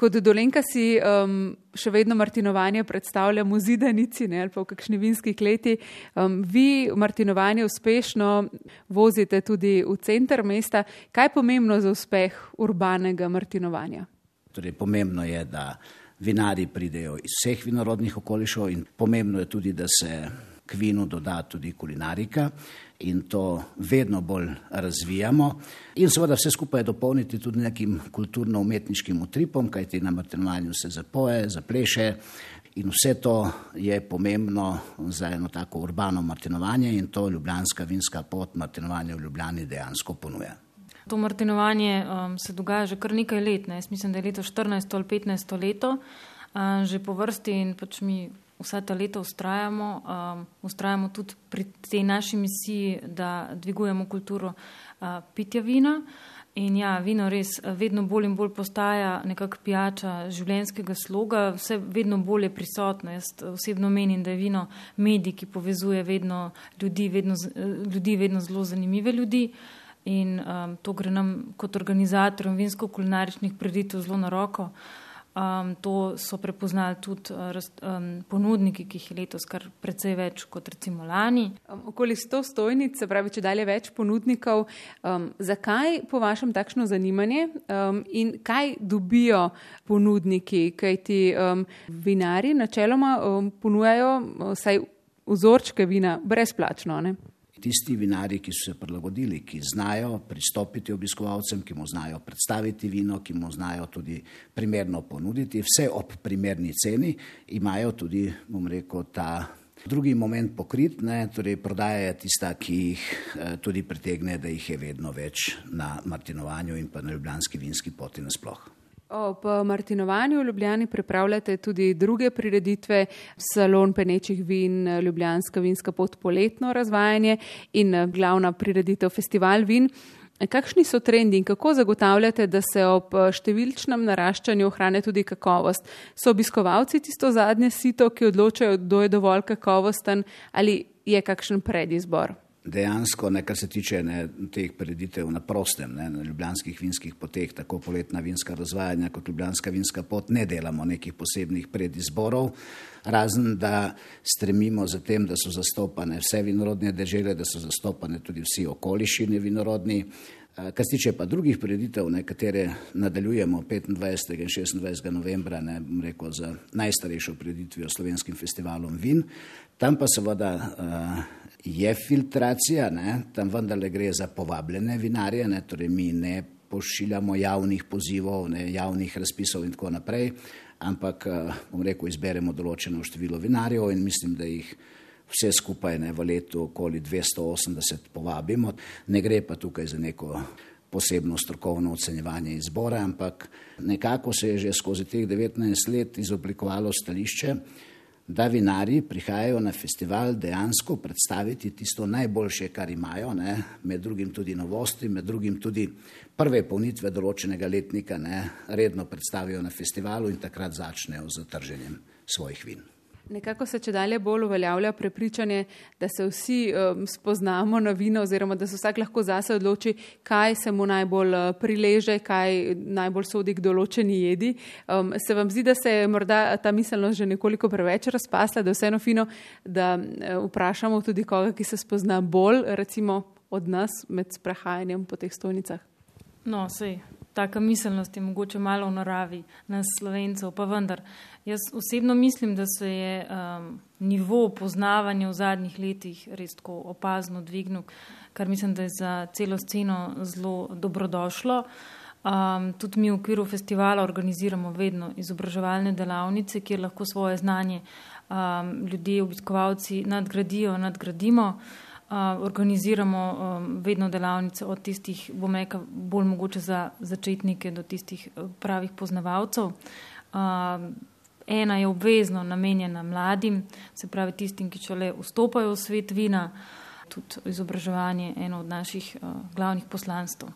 Kot dolenka si um, še vedno Martinovanje predstavljamo v zidanici ne, ali pa v kakšni vinski kleti. Um, vi Martinovanje uspešno vozite tudi v center mesta. Kaj je pomembno za uspeh urbanega Martinovanja? Torej, pomembno je, da vinari pridejo iz vseh vinorodnih okolišov in pomembno je tudi, da se k vinu doda tudi kulinarika in to vedno bolj razvijamo. In seveda vse skupaj dopolniti tudi nekim kulturno-umetniškim utripom, kajti na Martinovanju se zapoje, zapleše in vse to je pomembno za eno tako urbano Martinovanje in to Ljubljanska vinska pot Martinovanja v Ljubljani dejansko ponuja. To Martinovanje um, se dogaja že kar nekaj let, ne? mislim, da je leto 14 ali 15 leto, uh, že po vrsti in pač mi vsa ta leta ustrajamo, um, ustrajamo tudi pri tej naši misiji, da dvigujemo kulturo uh, pitja vina. In ja, vino res vedno bolj in bolj postaja nekakšna pijača življenjskega sloga, vse vedno bolj je prisotno. Jaz osebno menim, da je vino medij, ki povezuje vedno ljudi, vedno, ljudi, vedno zelo zanimive ljudi. In um, to gre nam kot organizatorjem vinsko-kulinaričnih preditev zelo na roko. Uh, Um, to so prepoznali tudi um, ponudniki, ki jih je letos kar precej več kot recimo lani. Um, okoli 100 stojnic, se pravi, če dalje več ponudnikov. Um, zakaj po vašem takšno zanimanje um, in kaj dobijo ponudniki, kaj ti um, vinari načeloma um, ponujajo vsaj vzorčke vina brezplačno? Ne? Tisti vinari, ki so se prilagodili, ki znajo pristopiti obiskovalcem, ki mu znajo predstaviti vino, ki mu znajo tudi primerno ponuditi, vse ob primerni ceni, imajo tudi, bom rekel, ta drugi moment pokrit, ne, torej prodaja je tista, ki jih eh, tudi pritegne, da jih je vedno več na Martinovanju in pa na Ljubljanski vinski poti nasploh. Ob Martinovanju v Ljubljani pripravljate tudi druge prireditve, salon penečih vin, Ljubljanska vinska pot poletno razvajanje in glavna prireditev festival vin. Kakšni so trendi in kako zagotavljate, da se ob številčnem naraščanju ohrane tudi kakovost? So obiskovalci tisto zadnje sito, ki odločajo, kdo je dovolj kakovosten ali je kakšen predizbor? Dejansko, ne, kar se tiče ne, teh preditev na prostem, ne, na ljubljanskih vinskih poteh, tako poletna vinska razvajanja kot ljubljanska vinska pot, ne delamo nekih posebnih predizborov, razen da stremimo za tem, da so zastopane vse vinorodne dežele, da so zastopane tudi vsi okolišini vinorodni. Eh, kar se tiče pa drugih preditev, nekatere nadaljujemo 25. in 26. novembra, ne bom rekel, z najstarejšo preditvijo slovenskim festivalom vin, tam pa seveda uh, je filtracija, ne? tam vendarle gre za povabljene vinarje, ne? torej mi ne pošiljamo javnih pozivov, ne? javnih razpisov in tako naprej, ampak, eh, bom rekel, izberemo določeno število vinarjev in mislim, da jih vse skupaj ne, v letu okoli 280 povabimo. Ne gre pa tukaj za neko posebno strokovno ocenjevanje izbora, ampak nekako se je že skozi teh 19 let izoblikovalo stališče, da vinari prihajajo na festival dejansko predstaviti tisto najboljše, kar imajo, ne, med drugim tudi novosti, med drugim tudi prve polnitve določenega letnika, ne, redno predstavijo na festivalu in takrat začnejo z trženjem svojih vin. Nekako se če dalje bolj uveljavlja prepričanje, da se vsi um, spoznamo na vino oziroma da se vsak lahko zase odloči, kaj se mu najbolj uh, prileže, kaj najbolj sodi k določeni jedi. Um, se vam zdi, da se je morda ta miselnost že nekoliko preveč razpasla, da je vseeno fino, da uh, vprašamo tudi koga, ki se spozna bolj, recimo od nas med sprehajanjem po teh stojnicah? No, sej, taka miselnost je mogoče malo v naravi nas slovencev, pa vendar. Jaz osebno mislim, da se je um, nivo poznavanja v zadnjih letih res tako opazno dvignil, kar mislim, da je za celo sceno zelo dobrodošlo. Um, tudi mi v okviru festivala organiziramo vedno izobraževalne delavnice, kjer lahko svoje znanje um, ljudje, obiskovalci nadgradijo, nadgradimo. Uh, organiziramo um, vedno delavnice od tistih, bom rekel, bolj mogoče za začetnike do tistih pravih poznavalcev. Um, Ena je obvezno namenjena mladim, se pravi tistim, ki šele vstopajo v svet vina, tudi izobraževanje eno od naših uh, glavnih poslanstv.